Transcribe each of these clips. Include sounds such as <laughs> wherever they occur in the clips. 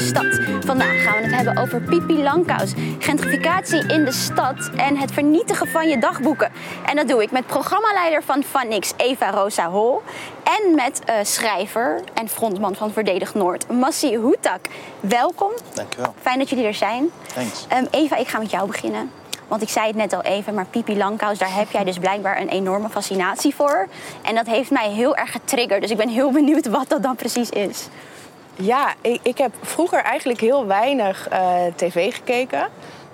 Stad. Vandaag gaan we het hebben over Pipi Langkous, gentrificatie in de stad en het vernietigen van je dagboeken. En dat doe ik met programmaleider van Vanix, Eva Rosa Hol. En met uh, schrijver en frontman van Verdedig Noord, Massi Hoetak. Welkom. Dankjewel. Fijn dat jullie er zijn. Thanks. Um, Eva, ik ga met jou beginnen. Want ik zei het net al even, maar Pipi Langkous, daar heb jij dus blijkbaar een enorme fascinatie voor. En dat heeft mij heel erg getriggerd. Dus ik ben heel benieuwd wat dat dan precies is. Ja, ik, ik heb vroeger eigenlijk heel weinig uh, tv gekeken.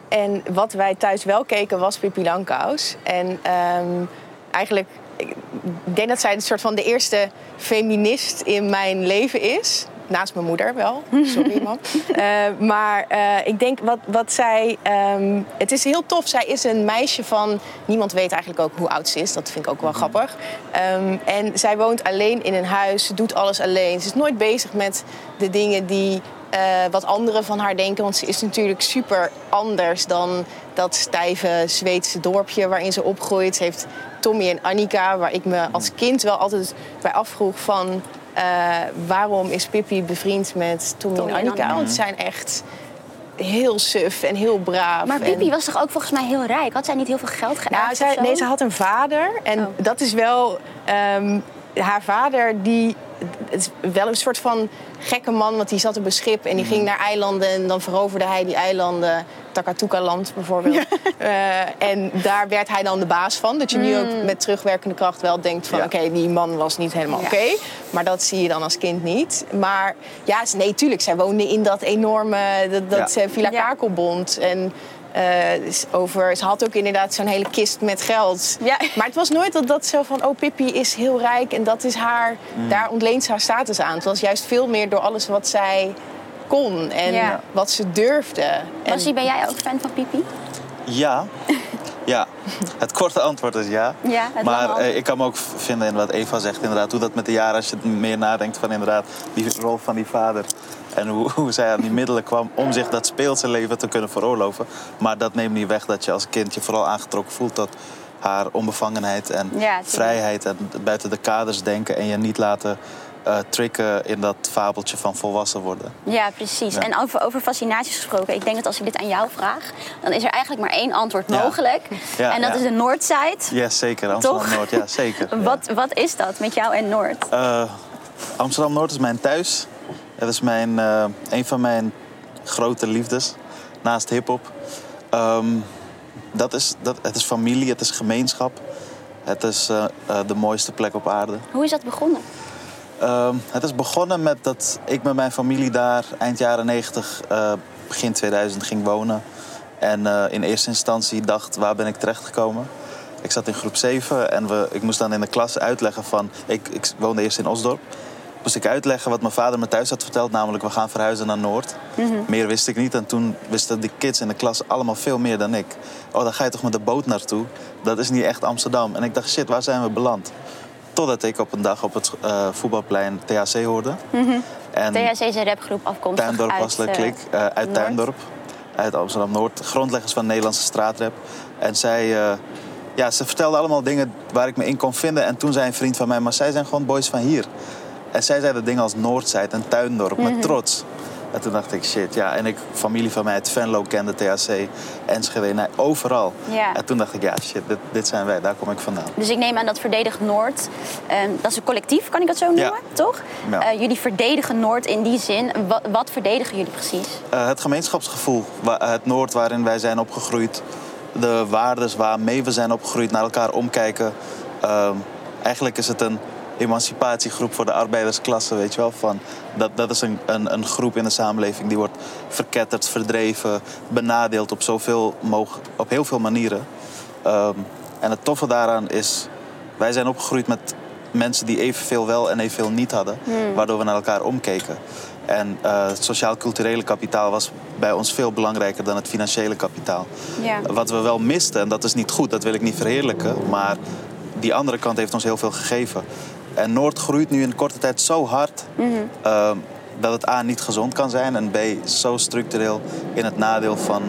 En wat wij thuis wel keken was Pipi Langkous. En um, eigenlijk, ik denk dat zij een soort van de eerste feminist in mijn leven is. Naast mijn moeder wel, sorry <laughs> man. uh, maar uh, ik denk wat, wat zij. Um, het is heel tof. Zij is een meisje van. Niemand weet eigenlijk ook hoe oud ze is. Dat vind ik ook wel grappig. Um, en zij woont alleen in een huis. Ze doet alles alleen. Ze is nooit bezig met de dingen die. Uh, wat anderen van haar denken. Want ze is natuurlijk super anders dan dat stijve Zweedse dorpje waarin ze opgroeit. Ze heeft Tommy en Annika, waar ik me als kind wel altijd bij afvroeg van. Uh, waarom is Pippi bevriend met Tommy en Annika? Want ze zijn echt heel suf en heel braaf. Maar Pippi en... was toch ook volgens mij heel rijk? Had zij niet heel veel geld geërfd? Nou, zij, nee, ze had een vader. En oh. dat is wel... Um, haar vader, die... Het is wel een soort van gekke man, want die zat op een schip en die ging naar eilanden en dan veroverde hij die eilanden. Takatuka-land bijvoorbeeld. Ja. Uh, en daar werd hij dan de baas van. Dat je nu ook met terugwerkende kracht wel denkt van... Ja. oké, okay, die man was niet helemaal ja. oké. Okay, maar dat zie je dan als kind niet. Maar ja, nee, tuurlijk. Zij woonde in dat enorme dat, dat Villa Kakelbond. En uh, over, ze had ook inderdaad zo'n hele kist met geld. Ja. Maar het was nooit dat, dat zo van... oh, Pippi is heel rijk en dat is haar... Mm. daar ontleent ze haar status aan. Het was juist veel meer door alles wat zij kon en ja. wat ze durfde. Bassie, ben jij ook fan van Pipi? Ja. <laughs> ja, het korte antwoord is ja. ja maar eh, ik kan me ook vinden in wat Eva zegt, inderdaad. Hoe dat met de jaren, als je meer nadenkt van inderdaad die rol van die vader. En hoe, hoe zij aan die middelen kwam om zich dat speelse leven te kunnen veroorloven. Maar dat neemt niet weg dat je als kind je vooral aangetrokken voelt tot haar onbevangenheid en ja, vrijheid. En buiten de kaders denken en je niet laten uh, tricken in dat fabeltje van volwassen worden. Ja, precies. Ja. En over, over fascinaties gesproken. Ik denk dat als ik dit aan jou vraag, dan is er eigenlijk maar één antwoord ja. mogelijk. Ja, en dat is de Noordside. Ja, zeker. Amsterdam-Noord, ja, zeker. <laughs> wat, wat is dat met jou en Noord? Uh, Amsterdam-Noord is mijn thuis. Het is mijn, uh, een van mijn grote liefdes, naast hip-hop. Um, dat is, dat, het is familie, het is gemeenschap. Het is de mooiste plek op aarde. Hoe is dat begonnen? Uh, het is begonnen met dat ik met mijn familie daar eind jaren 90, uh, begin 2000 ging wonen. En in eerste instantie dacht, waar ben ik terechtgekomen? Ik zat in groep 7 en we, ik moest dan in de klas uitleggen van... Ik, ik woonde eerst in Osdorp. Moest ik uitleggen wat mijn vader me thuis had verteld. Namelijk, we gaan verhuizen naar Noord. Mm -hmm. Meer wist ik niet. En toen wisten de kids in de klas allemaal veel meer dan ik. Oh, dan ga je toch met de boot naartoe? Dat is niet echt Amsterdam. En ik dacht, shit, waar zijn we beland? Totdat ik op een dag op het uh, voetbalplein THC hoorde. Mm -hmm. en THC is een rapgroep afkomstig Tuindorp uit... was de klik, uh, uit Noord. Tuindorp. Uit Amsterdam-Noord. Grondleggers van de Nederlandse straatrap. En zij... Uh, ja, ze vertelden allemaal dingen waar ik me in kon vinden. En toen zei een vriend van mij, maar zij zijn gewoon boys van hier. En zij zeiden dingen als Noordzijde en Tuindorp, mm -hmm. met trots. En toen dacht ik, shit, ja. En ik, familie van mij uit Venlo kende THC, Enschede, nee, overal. Ja. En toen dacht ik, ja, shit, dit, dit, zijn wij, daar kom ik vandaan. Dus ik neem aan dat Verdedig Noord, um, dat is een collectief, kan ik dat zo noemen, ja. toch? Ja. Uh, jullie verdedigen Noord in die zin. Wat, wat verdedigen jullie precies? Uh, het gemeenschapsgevoel, het Noord waarin wij zijn opgegroeid. De waardes waarmee we zijn opgegroeid, naar elkaar omkijken. Uh, eigenlijk is het een emancipatiegroep voor de arbeidersklasse, weet je wel. Van, dat, dat is een, een, een groep in de samenleving die wordt verketterd, verdreven, benadeeld op, zoveel op heel veel manieren. Um, en het toffe daaraan is, wij zijn opgegroeid met mensen die evenveel wel en evenveel niet hadden, hmm. waardoor we naar elkaar omkeken. En uh, het sociaal-culturele kapitaal was bij ons veel belangrijker dan het financiële kapitaal. Ja. Wat we wel misten, en dat is niet goed, dat wil ik niet verheerlijken, maar die andere kant heeft ons heel veel gegeven. En Noord groeit nu in korte tijd zo hard mm -hmm. uh, dat het A niet gezond kan zijn en B zo structureel in het nadeel van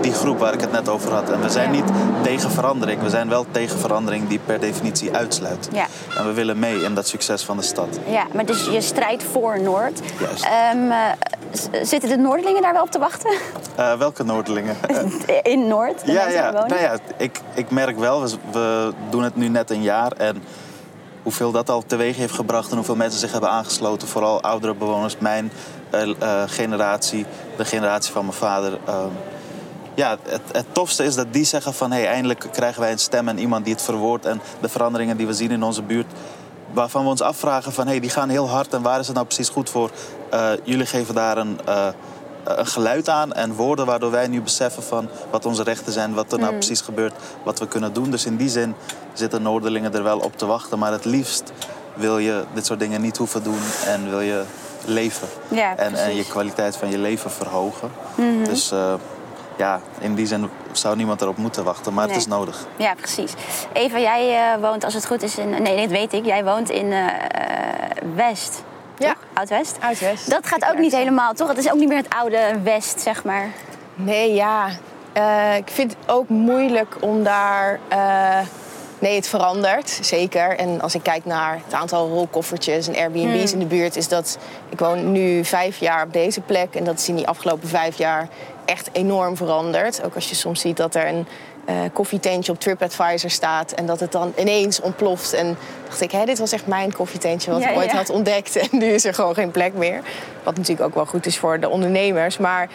die groep waar ik het net over had. En we zijn Ja. niet tegen verandering. We zijn wel tegen verandering die per definitie uitsluit. Ja. En we willen mee in dat succes van de stad. Ja, maar dus je strijdt voor Noord. Juist. Ehm, eh, zitten de Noordelingen daar wel op te wachten? Eh, welke Noordelingen? <laughs> In Noord? ja, ja. Nou ja ik, ik merk wel, we, we doen het nu net een jaar. En hoeveel dat al teweeg heeft gebracht en hoeveel mensen zich hebben aangesloten. Vooral oudere bewoners, mijn eh, eh, generatie, de generatie van mijn vader. Ehm, ja, het, het tofste is dat die zeggen van... Hey, eindelijk krijgen wij een stem en iemand die het verwoordt... en de veranderingen die we zien in onze buurt... waarvan we ons afvragen van... Hey, die gaan heel hard en waar is het nou precies goed voor? Eh, jullie geven daar een, een geluid aan en woorden... waardoor wij nu beseffen van wat onze rechten zijn... wat er nou precies gebeurt, wat we kunnen doen. Dus in die zin zitten Noorderlingen er wel op te wachten. Maar het liefst wil je dit soort dingen niet hoeven doen... en wil je leven. Ja, en, en je kwaliteit van je leven verhogen. Dus eh, ja, in die zin zou niemand erop moeten wachten, maar Nee. het is nodig. Ja, precies. Eva, jij eh, woont, als het goed is, in... Nee, dit weet ik. Jij woont in eh, eh, West. Oud-West? Oud-West. Dat gaat ook niet helemaal, toch? Het is ook niet meer het oude West, zeg maar. Nee, ja. Eh, ik vind het ook moeilijk om daar. eh, nee, het verandert, zeker. En als ik kijk naar het aantal rolkoffertjes en Airbnb's in de buurt, is dat. Ik woon nu vijf jaar op deze plek en dat is in die afgelopen vijf jaar echt enorm veranderd. Ook als je soms ziet dat er een koffietentje op TripAdvisor staat en dat het dan ineens ontploft. En dacht ik, hé, dit was echt mijn koffietentje wat Ja, ik ooit ja. had ontdekt. <laughs> En nu is er gewoon geen plek meer. Wat natuurlijk ook wel goed is voor de ondernemers. Maar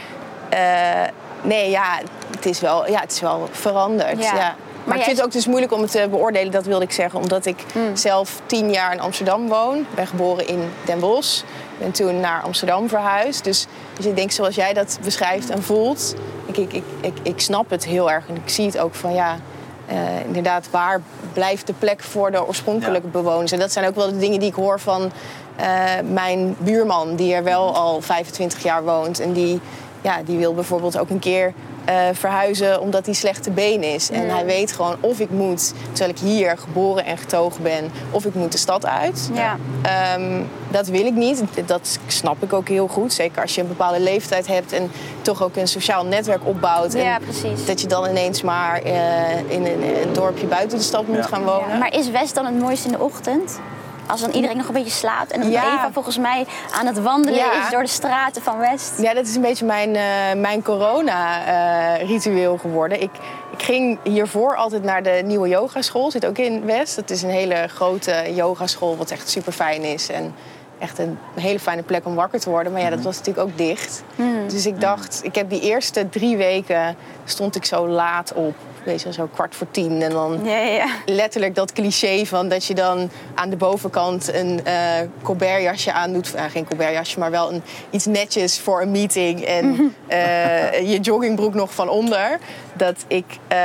eh, nee, ja, het is wel, ja, het is wel veranderd. Ja. Ja. Maar, ik vind het ook dus moeilijk om het te beoordelen, dat wilde ik zeggen. Omdat ik zelf tien jaar in Amsterdam woon. Ik ben geboren in Den Bosch. Ben toen naar Amsterdam verhuisd. Dus, dus ik denk, zoals jij dat beschrijft en voelt... Ik, ik, ik, ik, ik snap het heel erg. En ik zie het ook van, ja... eh, inderdaad, waar blijft de plek voor de oorspronkelijke bewoners? En dat zijn ook wel de dingen die ik hoor van eh, mijn buurman... die er wel al 25 jaar woont. En die, ja, die wil bijvoorbeeld ook een keer eh, verhuizen omdat hij slechte been is. En hij weet gewoon of ik moet, terwijl ik hier geboren en getogen ben... of ik moet de stad uit. Ja. Ehm, dat wil ik niet. Dat snap ik ook heel goed. Zeker als je een bepaalde leeftijd hebt en toch ook een sociaal netwerk opbouwt. Ja, en precies. Dat je dan ineens maar eh, in een, een dorpje buiten de stad moet Ja. gaan wonen. Ja, Maar is West dan het mooiste in de ochtend? Als dan iedereen nog een beetje slaapt en Ja. Eva volgens mij aan het wandelen Ja. is door de straten van West. Ja, dat is een beetje mijn, eh, mijn corona-ritueel geworden. Ik, ik ging hiervoor altijd naar de nieuwe yogaschool. Zit ook in West. Het is een hele grote yogaschool, wat echt super fijn is. En echt een hele fijne plek om wakker te worden. Maar ja, dat was natuurlijk ook dicht. Dus ik dacht, ik heb die eerste drie weken stond ik zo laat op. Weet je, zo kwart voor tien. En dan Ja, letterlijk dat cliché van dat je dan aan de bovenkant een eh colbertjasje aandoet. Uh, geen colbertjasje, maar wel een, iets netjes voor een meeting. En <laughs> eh, je joggingbroek nog van onder. Dat ik, eh,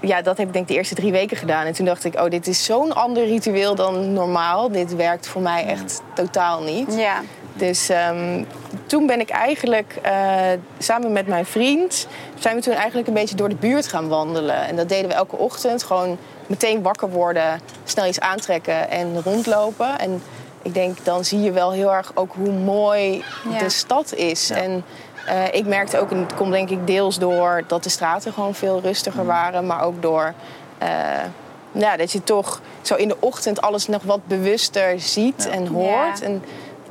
ja, dat heb ik denk ik de eerste drie weken gedaan. En toen dacht ik, oh, dit is zo'n ander ritueel dan normaal. Dit werkt voor mij echt totaal niet. Ja. Dus ehm, toen ben ik eigenlijk eh, samen met mijn vriend... zijn we toen eigenlijk een beetje door de buurt gaan wandelen. En dat deden we elke ochtend. Gewoon meteen wakker worden, snel iets aantrekken en rondlopen. En ik denk, dan zie je wel heel erg ook hoe mooi Ja. de stad is. En eh, ik merkte ook, en het komt denk ik deels door... dat de straten gewoon veel rustiger waren. Maar ook door... eh, ja, dat je toch zo in de ochtend alles nog wat bewuster ziet Ja. en hoort. Ja. En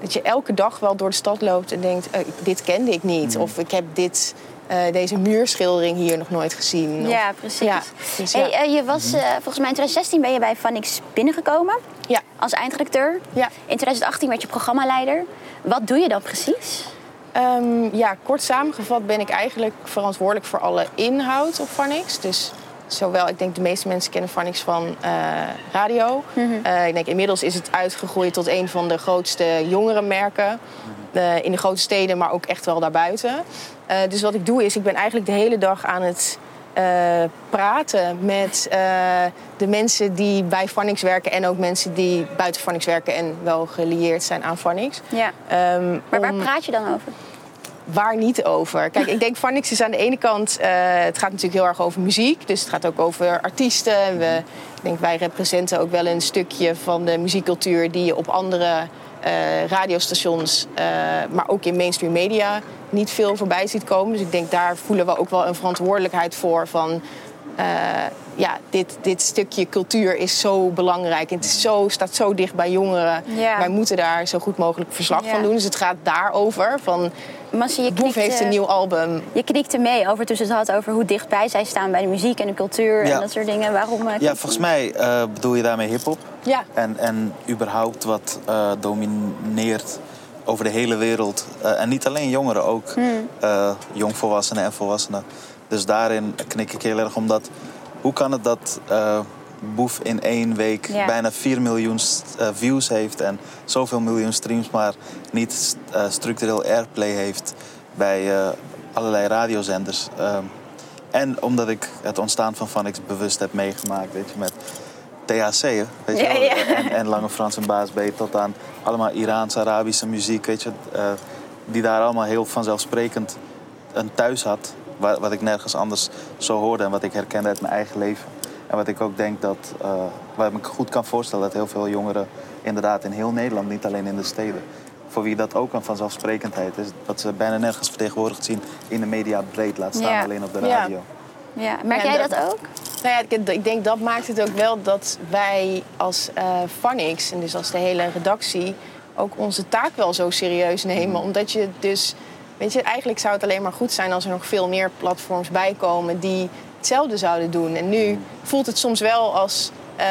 dat je elke dag wel door de stad loopt en denkt: eh, dit kende ik niet. Of ik heb dit, eh, deze muurschildering hier nog nooit gezien. Of- Ja, precies. Ja, dus ja. Hey, eh, je was, eh, volgens mij in 2016 ben je bij Vanix binnengekomen ja. als eindredacteur. Ja. In 2018 werd je programmaleider. Wat doe je dan precies? Ehm, ja, kort samengevat ben ik eigenlijk verantwoordelijk voor alle inhoud op Vanix. Dus zowel, ik denk de meeste mensen kennen Vanix van eh, radio. Eh, ik denk inmiddels is het uitgegroeid tot een van de grootste jongerenmerken. eh, in de grote steden, maar ook echt wel daarbuiten. Dus wat ik doe is, ik ben eigenlijk de hele dag aan het praten met de mensen die bij Vanix werken... en ook mensen die buiten Vanix werken en wel gelieerd zijn aan Vanix. Ja. Ehm, Maar waar om- praat je dan over? Waar niet over? Kijk, ik denk Vanix is aan de ene kant... eh, het gaat natuurlijk heel erg over muziek. Dus het gaat ook over artiesten. We, ik denk wij representen ook wel een stukje van de muziekcultuur... die je op andere eh, radiostations, eh, maar ook in mainstream media niet veel voorbij ziet komen. Dus ik denk daar voelen we ook wel een verantwoordelijkheid voor van ja, dit, dit stukje cultuur is zo belangrijk. En het is zo, staat zo dicht bij jongeren. Ja. Wij moeten daar zo goed mogelijk verslag Ja. van doen. Dus het gaat daarover. Van, Massi, je Boef heeft een nieuw album. Je knikte mee over toen ze het had over hoe dichtbij zij staan bij de muziek en de cultuur Ja. en dat soort dingen. Waarom? eh, Ja, volgens mij eh, bedoel je daarmee hip-hop. Ja. En, en überhaupt wat eh, domineert over de hele wereld. Eh, en niet alleen jongeren, ook Hmm. eh, jongvolwassenen en volwassenen. Dus daarin knik ik heel erg omdat. Hoe kan het dat eh, Boef in één week Ja. bijna 4 miljoen eh, views heeft en zoveel miljoen streams, maar niet eh, structureel airplay heeft bij allerlei radiozenders? Ehm, en omdat ik het ontstaan van Vanix bewust heb meegemaakt, weet je, met THC, weet je Ja, wel, ja. En, en Lange Frans en Baas B tot aan allemaal Iraans, Arabische muziek, weet je, die daar allemaal heel vanzelfsprekend een thuis had, wa- wat ik nergens anders zo hoorde en wat ik herkende uit mijn eigen leven. En wat ik ook denk dat, eh waar ik me goed kan voorstellen dat heel veel jongeren inderdaad in heel Nederland, niet alleen in de steden, voor wie dat ook een vanzelfsprekendheid is, dat ze bijna nergens vertegenwoordigd zien in de media breed, laat staan Ja. alleen op de radio. Ja. Merk Ja, jij dat- dat ook? Nou ja, ik, ik denk dat maakt het ook wel dat wij als eh Phonics en dus als de hele redactie ook onze taak wel zo serieus nemen. Omdat je dus, weet je, eigenlijk zou het alleen maar goed zijn als er nog veel meer platforms bijkomen die hetzelfde zouden doen. En nu voelt het soms wel als, eh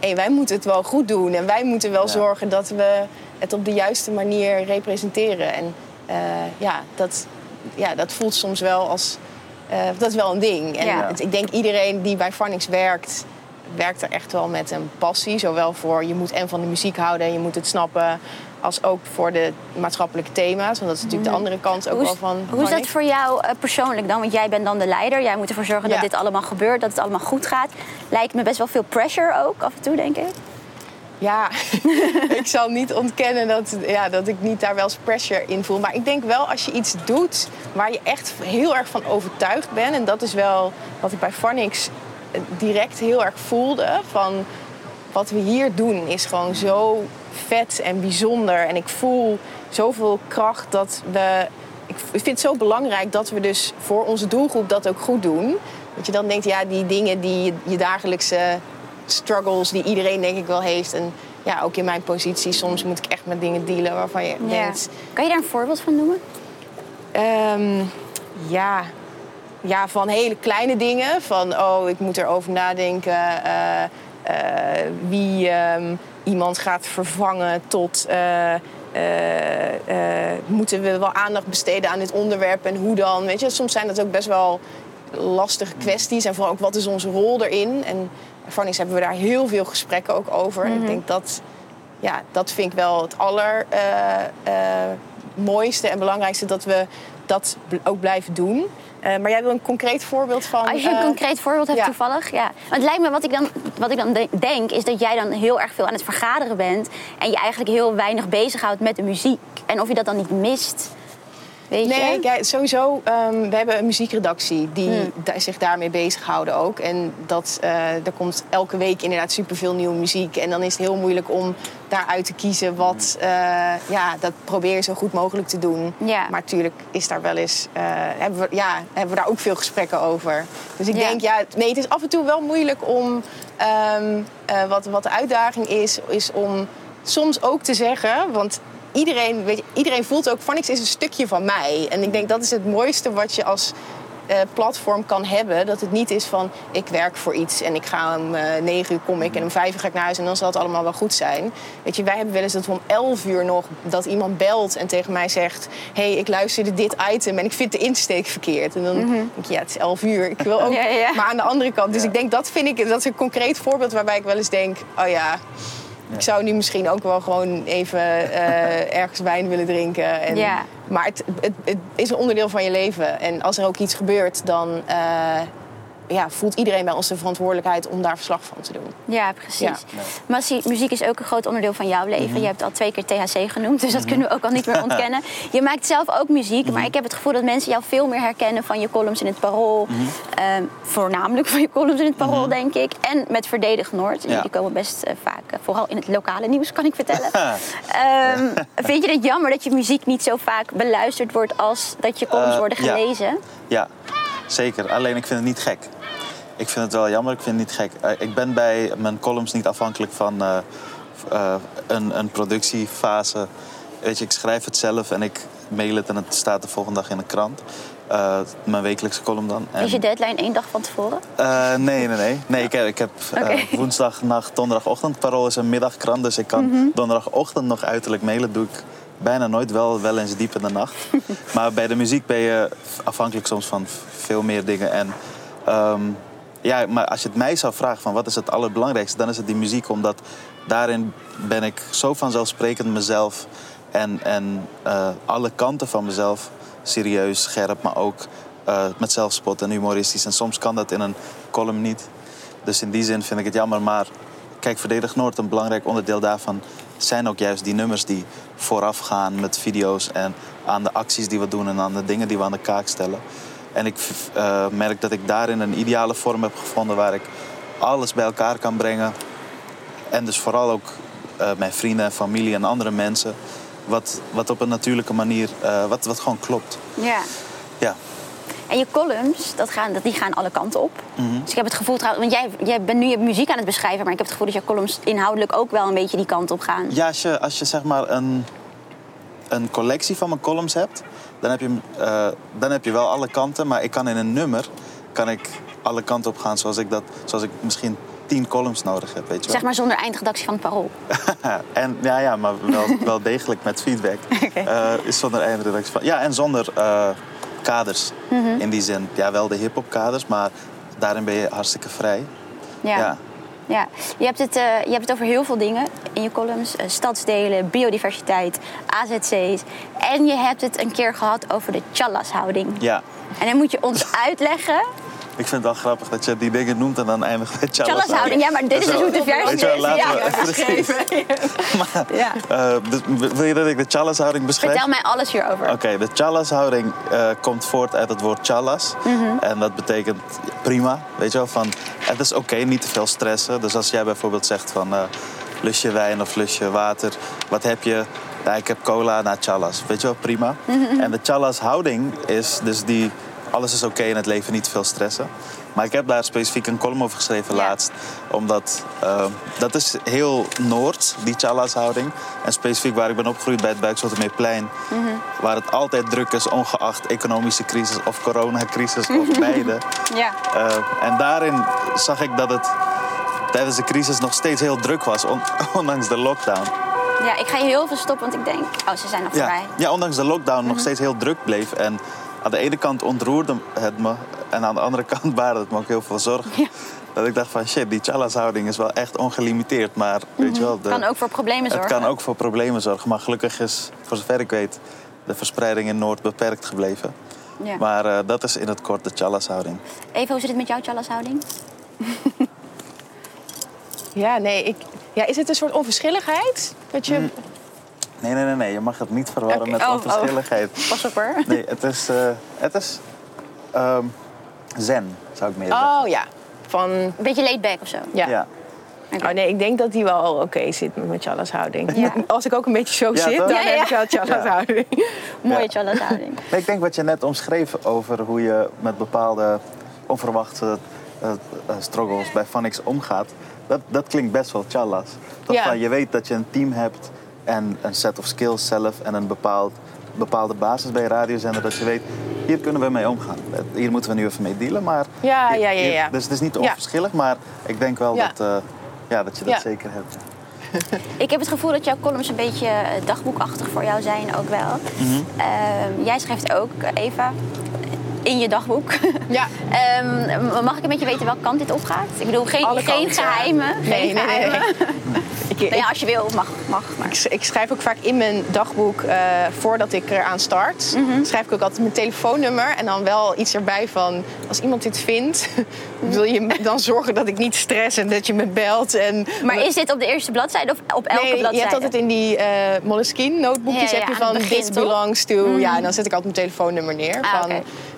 hey, wij moeten het wel goed doen en wij moeten wel Ja. zorgen dat we het op de juiste manier representeren. En eh, ja, dat, ja, dat voelt soms wel als. eh, dat is wel een ding. En Ja. het- ik denk iedereen die bij Phonics werkt, werkt er echt wel met een passie. Zowel voor je moet en van de muziek houden en je moet het snappen. Als ook voor de maatschappelijke thema's. Want dat is natuurlijk de andere kant ook Hoe wel van hoe is dat voor jou eh, persoonlijk dan? Want jij bent dan de leider. Jij moet ervoor zorgen Ja. dat dit allemaal gebeurt, dat het allemaal goed gaat. Lijkt me best wel veel pressure ook af en toe, denk ik. Ja, <laughs> <laughs> ik zal niet ontkennen dat, ja, dat ik niet daar wel eens pressure in voel. Maar ik denk wel als je iets doet waar je echt heel erg van overtuigd bent. En dat is wel wat ik bij Phonics eh, direct heel erg voelde. Van wat we hier doen is gewoon zo vet en bijzonder. En ik voel zoveel kracht dat we. Ik vind het zo belangrijk dat we dus voor onze doelgroep dat ook goed doen. Dat je dan denkt, ja, die dingen die je, je dagelijkse struggles die iedereen denk ik wel heeft. En ja, ook in mijn positie, soms moet ik echt met dingen dealen waarvan je denkt. Kan je daar een voorbeeld van noemen? Ehm, ja. ja, van hele kleine dingen. Van, oh, ik moet erover nadenken eh, eh, wie ehm, iemand gaat vervangen tot... eh, eh, eh, moeten we wel aandacht besteden aan dit onderwerp en hoe dan? Weet je, soms zijn dat ook best wel lastige kwesties. En vooral ook, wat is onze rol erin? En Vannis hebben we daar heel veel gesprekken ook over. En ik denk dat ja, dat vind ik wel het aller eh, eh, mooiste en belangrijkste dat we dat ook blijven doen. Eh, maar jij wil een concreet voorbeeld van. Als je een eh, concreet voorbeeld hebt ja. toevallig, ja. Want het lijkt me, wat ik, dan, wat ik dan de- denk, is dat jij dan heel erg veel aan het vergaderen bent. En je eigenlijk heel weinig bezighoudt met de muziek. En of je dat dan niet mist, weet Nee, kijk, sowieso. ehm, we hebben een muziekredactie die Hmm. da- zich daarmee bezighouden ook. En dat, eh, er komt elke week inderdaad superveel nieuwe muziek. En dan is het heel moeilijk om daaruit te kiezen wat... eh, ja, dat probeer je zo goed mogelijk te doen. Ja. Maar natuurlijk is daar wel eens... eh, hebben, we, ja, hebben we daar ook veel gesprekken over. Dus ik Ja. denk, ja, nee, het is af en toe wel moeilijk om... ehm, eh, wat, wat de uitdaging is, is om soms ook te zeggen... Want iedereen, weet je, iedereen voelt ook, Vanix is een stukje van mij. En ik denk dat is het mooiste wat je als eh, platform kan hebben. Dat het niet is van, ik werk voor iets en ik ga om eh, negen uur kom ik en om vijf uur ga ik naar huis en dan zal het allemaal wel goed zijn. Weet je, wij hebben wel eens dat we om elf uur nog, dat iemand belt en tegen mij zegt, hé, hey, ik luisterde dit item en ik vind de insteek verkeerd. En dan denk je, ja, het is elf uur, ik wil <laughs> ook. Ja, ja. Maar aan de andere kant, dus ik denk, dat vind ik, dat is een concreet voorbeeld waarbij ik wel eens denk, oh ja... Ik zou nu misschien ook wel gewoon even eh, ergens wijn willen drinken. En, Ja. Maar het, het, het is een onderdeel van je leven. En als er ook iets gebeurt, dan, eh, ja, voelt iedereen bij ons de verantwoordelijkheid om daar verslag van te doen. Ja, precies. Ja. Massie, muziek is ook een groot onderdeel van jouw leven. Je hebt al twee keer THC genoemd, dus dat kunnen we ook al niet meer <laughs> ontkennen. Je maakt zelf ook muziek, maar ik heb het gevoel dat mensen jou veel meer herkennen van je columns in het Parool. Ehm, voornamelijk van je columns in het Parool, denk ik. En met Verdedig Noord. Ja. Die komen best eh, vaak, eh, vooral in het lokale nieuws, kan ik vertellen. <laughs> Ehm, vind je het jammer dat je muziek niet zo vaak beluisterd wordt als dat je columns Eh, worden ja. gelezen? Ja, zeker. Alleen ik vind het niet gek. Ik vind het wel jammer, ik vind het niet gek. Eh, ik ben bij mijn columns niet afhankelijk van eh, eh, een, een productiefase. Weet je, ik schrijf het zelf en ik mail het en het staat de volgende dag in de krant. Mijn wekelijkse column dan. En, Is je deadline één dag van tevoren? Nee, nee, nee. nee ik heb, ik heb <laughs> woensdagnacht, donderdagochtend. Parool is een middagkrant, dus ik kan Mhm. donderdagochtend nog uiterlijk mailen. doe ik bijna nooit, wel, wel eens diep in de nacht. <laughs> maar bij de muziek ben je afhankelijk soms van veel meer dingen. En ehm, ja, maar als je het mij zou vragen van wat is het allerbelangrijkste, dan is het die muziek. Omdat daarin ben ik zo vanzelfsprekend mezelf en, en eh, alle kanten van mezelf serieus, scherp, maar ook eh, met zelfspot en humoristisch. En soms kan dat in een column niet. Dus in die zin vind ik het jammer. Maar kijk, Verdedig Noord, een belangrijk onderdeel daarvan zijn ook juist die nummers die vooraf gaan met video's en aan de acties die we doen en aan de dingen die we aan de kaak stellen. En ik eh, merk dat ik daarin een ideale vorm heb gevonden waar ik alles bij elkaar kan brengen. En dus vooral ook eh, mijn vrienden en familie en andere mensen. Wat, wat op een natuurlijke manier, eh, wat, wat gewoon klopt. Ja. Ja. En je columns, dat gaan, dat, die gaan alle kanten op. Mhm. Dus ik heb het gevoel trouwens, want jij, jij bent nu je muziek aan het beschrijven, maar ik heb het gevoel dat je columns inhoudelijk ook wel een beetje die kant op gaan. Ja, als je, als je zeg maar een, een collectie van mijn columns hebt, dan heb, je, eh, dan heb je wel alle kanten. Maar ik kan in een nummer kan ik alle kanten op gaan zoals ik, dat, zoals ik misschien tien columns nodig heb. Weet je wel. Zeg maar zonder eindredactie van het parool. <laughs> en ja, ja maar wel, <laughs> wel degelijk met feedback. <laughs> Eh, is zonder eindredactie van. Ja, en zonder eh, kaders. Mhm. In die zin, ja, wel de hip-hop kaders, maar daarin ben je hartstikke vrij. Ja. Ja. Ja. Je, hebt het, eh, je hebt het over heel veel dingen in je columns. Eh, stadsdelen, biodiversiteit, AZC's. En je hebt het een keer gehad over de Challas-houding. ja. En dan moet je ons uitleggen. Ik vind het wel grappig dat je die dingen noemt en dan eindigt met Challas-houding, ja, maar dit is dus hoe het de versie Weet je wel, is. Ja. precies. <laughs> Ja. Eh, dus wil je dat ik de Challas-houding beschrijf? Vertel mij alles hierover. Oké, de Challas-houding eh, komt voort uit het woord Challas. Mhm. En dat betekent prima, weet je wel, van het is oké, niet te veel stressen. Dus als jij bijvoorbeeld zegt van eh lus je wijn of lus je water, wat heb je? Ja, ik heb cola naar Challas, weet je wel, prima. Mhm. En de Challas-houding is dus die, alles is oké in het leven, niet veel stressen. Maar ik heb daar specifiek een column over geschreven Ja. laatst. Omdat eh, dat is heel Noord, die Challas-houding. En specifiek waar ik ben opgegroeid bij het Buikzotermeerplein. Waar het altijd druk is, ongeacht economische crisis of coronacrisis of <laughs> beide. Ja. Eh, en daarin zag ik dat het tijdens de crisis nog steeds heel druk was, on- <laughs> ondanks de lockdown. ja, ik ga je heel veel stoppen, want ik denk... Oh, ze zijn nog Ja, voorbij. ja ondanks de lockdown nog steeds heel druk bleef. En aan de ene kant ontroerde het me. En aan de andere kant <laughs> baarde het me ook heel veel zorgen. Ja. Dat ik dacht van shit, die Challas-houding is wel echt ongelimiteerd. Maar weet je wel, de, Kan ook voor problemen het zorgen. kan ook voor problemen zorgen. Maar gelukkig is, voor zover ik weet, de verspreiding in Noord beperkt gebleven. Ja. Maar eh, dat is in het kort de Challas-houding. Even, hoe zit het met jouw Challas-houding? <laughs> Ja, nee, ik, ja, is het een soort onverschilligheid? Dat je, Nee, nee, nee, nee. Je mag het niet verwarren met Oh, oh. onverschilligheid. Pas op hoor. Nee, het is, eh, het is ehm, zen, zou ik meer zeggen. Oh ja, van... Een beetje laid back of zo. Ja. Oh nee, ik denk dat die wel oké zit met mijn Chalas houding. Ja. Als ik ook een beetje zo Ja, zit, dan Ja, ja, heb ik wel Chalas Ja. houding. <laughs> Mooie Ja. Challas-houding. Nee, ik denk wat je net omschreef over hoe je met bepaalde onverwachte eh, eh, struggles bij Phonics omgaat. Dat, dat klinkt best wel challas. Dat Ja. van, je weet dat je een team hebt en een set of skills zelf en een bepaald, bepaalde basis bij je radiozender. Dat je weet, hier kunnen we mee omgaan. Hier moeten we nu even mee dealen. Maar Ja, ja, ja, ja. Dus het is niet Ja. onverschillig, maar ik denk wel Ja. dat, eh, ja, dat je dat Ja. zeker hebt. <laughs> Ik heb het gevoel dat jouw columns een beetje eh, dagboekachtig voor jou zijn ook wel. Mhm. Ehm, jij schrijft ook, Eva, in je dagboek. <laughs> Ja. <laughs> Ehm, mag ik een beetje weten welke kant dit opgaat? Ik bedoel, geen, Alle geen kanten. geheimen. Nee, geen nee, nee, nee. Nou ja, als je wil, mag. mag maar. ik, ik schrijf ook vaak in mijn dagboek, eh, voordat ik eraan start, Mhm. schrijf ik ook altijd mijn telefoonnummer en dan wel iets erbij van, als iemand dit vindt, <laughs> wil je me dan zorgen dat ik niet stress en dat je me belt. En, <laughs> Maar is dit op de eerste bladzijde of op elke Nee, je bladzijde? hebt altijd in die eh Moleskine notebookjes Ja, ja, heb je van het begin, this toch? Mhm. belongs to. Ja, en dan zet ik altijd mijn telefoonnummer neer. Ah, van.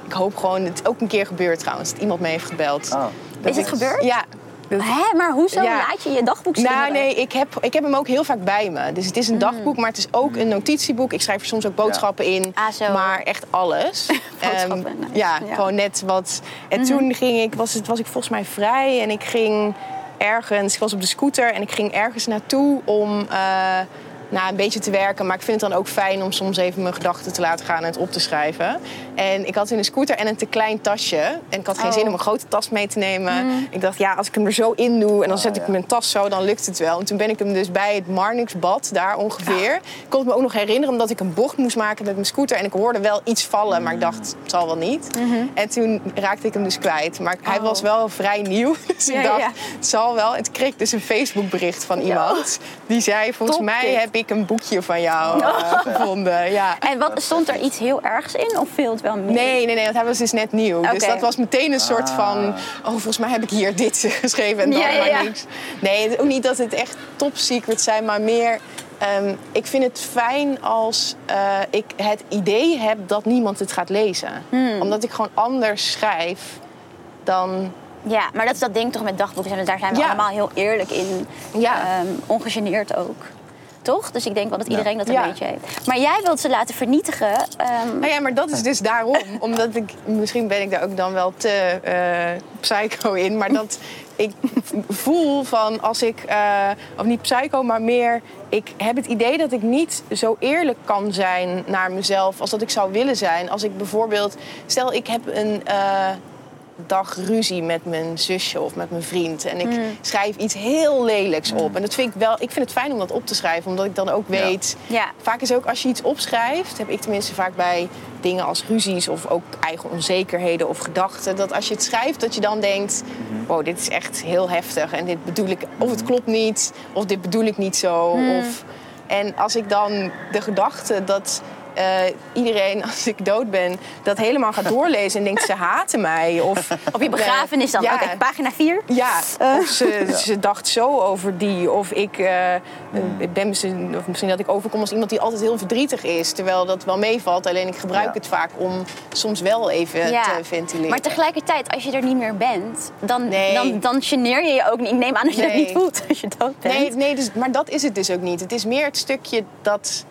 Ik hoop gewoon, het is ook een keer gebeurd trouwens, dat iemand me heeft gebeld. Oh. Dat Is het gebeurd? Ja. Dat- Hè, maar hoezo Ja. laat je je dagboek zien? nou, nee, ik heb, ik heb hem ook heel vaak bij me. Dus het is een dagboek, maar het is ook een notitieboek. Ik schrijf er soms ook boodschappen in. Ah, zo. Maar echt alles. <laughs> Boodschappen, Ehm, nice. ja, Ja. Mhm. gewoon net wat. En toen ging ik, was, het, was ik volgens mij vrij en ik ging ergens, ik was op de scooter en ik ging ergens naartoe om. eh, nou, een beetje te werken, maar ik vind het dan ook fijn om soms even mijn gedachten te laten gaan en het op te schrijven. En ik had in een scooter en een te klein tasje. En ik had geen Oh. zin om een grote tas mee te nemen. Ik dacht, ja, als ik hem er zo in doe en dan zet ik ja. mijn tas zo, dan lukt het wel. En toen ben ik hem dus bij het Marnixbad, daar ongeveer. Ik kon het me ook nog herinneren, omdat ik een bocht moest maken met mijn scooter. En ik hoorde wel iets vallen, maar ik dacht, het zal wel niet. En toen raakte ik hem dus kwijt. Maar hij Mhm. Oh. was wel vrij nieuw. <laughs> Dus Ja, ik dacht, het zal wel. En toen kreeg ik dus een Facebook bericht van iemand. Die zei, volgens Top mij dit. heb ik een boekje van jou eh, gevonden. Ja. En wat, stond er iets heel ergs in of viel het wel mee? Nee, nee, nee, want hij was dus net nieuw. Dus dat was meteen een soort Ah. van... Oh, volgens mij heb ik hier dit <laughs> geschreven en dan Ja, ja, maar ja. niks. Nee, het is ook niet dat het echt top secret zijn, maar meer... ehm, ik vind het fijn als eh, ik het idee heb dat niemand het gaat lezen. Hmm. Omdat ik gewoon anders schrijf dan... Ja, maar dat is dat ding toch met dagboeken. En daar zijn we Ja. allemaal heel eerlijk in. Ja. Ehm, ongegeneerd ook. Toch? Dus ik denk wel dat iedereen dat een Ja. beetje heeft. Maar jij wilt ze laten vernietigen. ehm, Nou ja, maar dat is dus daarom. <laughs> Omdat ik, misschien ben ik daar ook dan wel te eh, psycho in. Maar dat ik voel van als ik, eh, of niet psycho, maar meer... Ik heb het idee dat ik niet zo eerlijk kan zijn naar mezelf als dat ik zou willen zijn. Als ik bijvoorbeeld, stel ik heb een... eh, dag ruzie met mijn zusje of met mijn vriend. En ik schrijf iets heel lelijks op. En dat vind ik wel. Ik vind het fijn om dat op te schrijven, omdat ik dan ook weet. Ja. Vaak is ook als je iets opschrijft, heb ik tenminste vaak bij dingen als ruzies of ook eigen onzekerheden of gedachten. Dat als je het schrijft, dat je dan denkt: wow, dit is echt heel heftig. En dit bedoel ik, of het klopt niet, of dit bedoel ik niet zo. Of, en als ik dan de gedachte dat. Eh, iedereen, <laughs> als ik dood ben, dat helemaal gaat doorlezen en denkt ze <laughs> haten mij. Of op je begrafenis dan. Ja. Oké, pagina 4. ja, of ze, <laughs> ze dacht zo over die. Of ik eh, ik ben misschien, of misschien dat ik overkom als iemand die altijd heel verdrietig is. Terwijl dat wel meevalt. Alleen ik gebruik Ja. het vaak om soms wel even te ventileren. Maar tegelijkertijd, als je er niet meer bent, dan, Nee. dan, dan geneer je je ook niet. Ik neem aan dat je dat Nee. niet voelt als je dood bent. Nee, nee dus, maar dat is het dus ook niet. Het is meer het stukje dat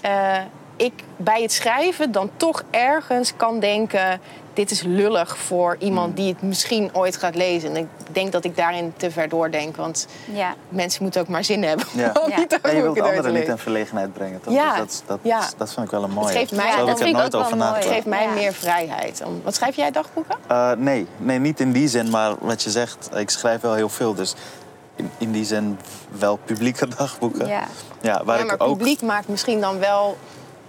eh, ik bij het schrijven dan toch ergens kan denken... dit is lullig voor iemand die het misschien ooit gaat lezen. En ik denk dat ik daarin te ver doordenk. Want Ja. mensen moeten ook maar zin hebben <laughs> om Ja. Ja. En je wilt anderen niet in verlegenheid brengen, toch? Ja. Dus dat, dat, Ja. dat vind ik wel een mooie. geeft mij- Zo heb dat ik er vind ik nooit ook over wel mooi. Het geeft mij Ja. meer vrijheid. Om- Wat schrijf jij dagboeken? Eh, nee, nee, niet in die zin, maar wat je zegt, ik schrijf wel heel veel. Dus in, in die zin wel publieke dagboeken. Ja. Ja, waar ja, maar ik ook. publiek maakt misschien dan wel...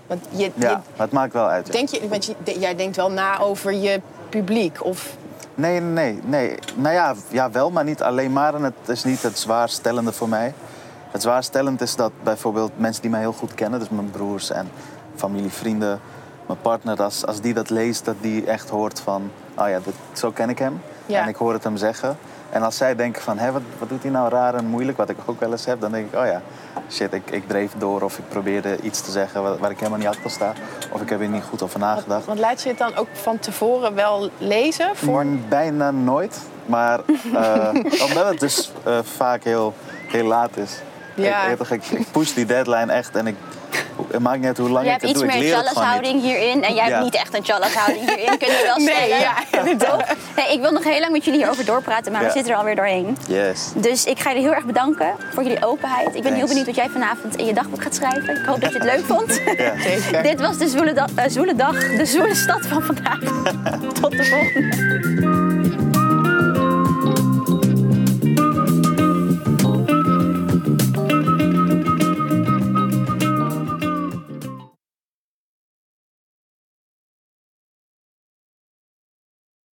Want je, je- Ja, maar het maakt wel uit. denk je, want je, jij denkt wel na over je publiek. Of, Nee, nee, nee, nee. Nou ja, ja, wel, maar niet alleen maar. En het is niet het zwaarstellende voor mij. Het zwaarstellend is dat bijvoorbeeld mensen die mij heel goed kennen, dus mijn broers en familie, vrienden, mijn partner, als, als die dat leest, dat die echt hoort van, oh ja, dit, zo ken ik hem. Ja. En ik hoor het hem zeggen. En als zij denken van, hé, wat, wat doet hij nou raar en moeilijk, wat ik ook wel eens heb, dan denk ik, oh ja, shit, ik, ik dreef door of ik probeerde iets te zeggen waar, waar ik helemaal niet achter sta. Of ik heb er niet goed over nagedacht. want laat je het dan ook van tevoren wel lezen? Voor... Bijna nooit. Maar eh, <laughs> omdat het dus eh, vaak heel, heel laat is. Ja. Ik, ik, ik push die deadline echt en ik, het maakt niet uit hoe lang Je ik hebt het iets doe. Ik meer leer het gewoon niet. Chalas-houding hierin. En jij Ja. hebt niet echt een Chalas-houding <laughs> hierin, kunnen we wel Nee, stellen. ja, inderdaad. <laughs> Hey, ik wil nog heel lang met jullie hierover doorpraten, maar we zitten er alweer doorheen. Yes. Dus ik ga jullie heel erg bedanken voor jullie openheid. Ik ben heel benieuwd wat jij vanavond in je dagboek gaat schrijven. Ik hoop dat je het leuk vond. Ja. Zeker. <laughs> Dit was de zwoele, da- eh, zwoele dag, de zwoele stad van vandaag. Tot de volgende.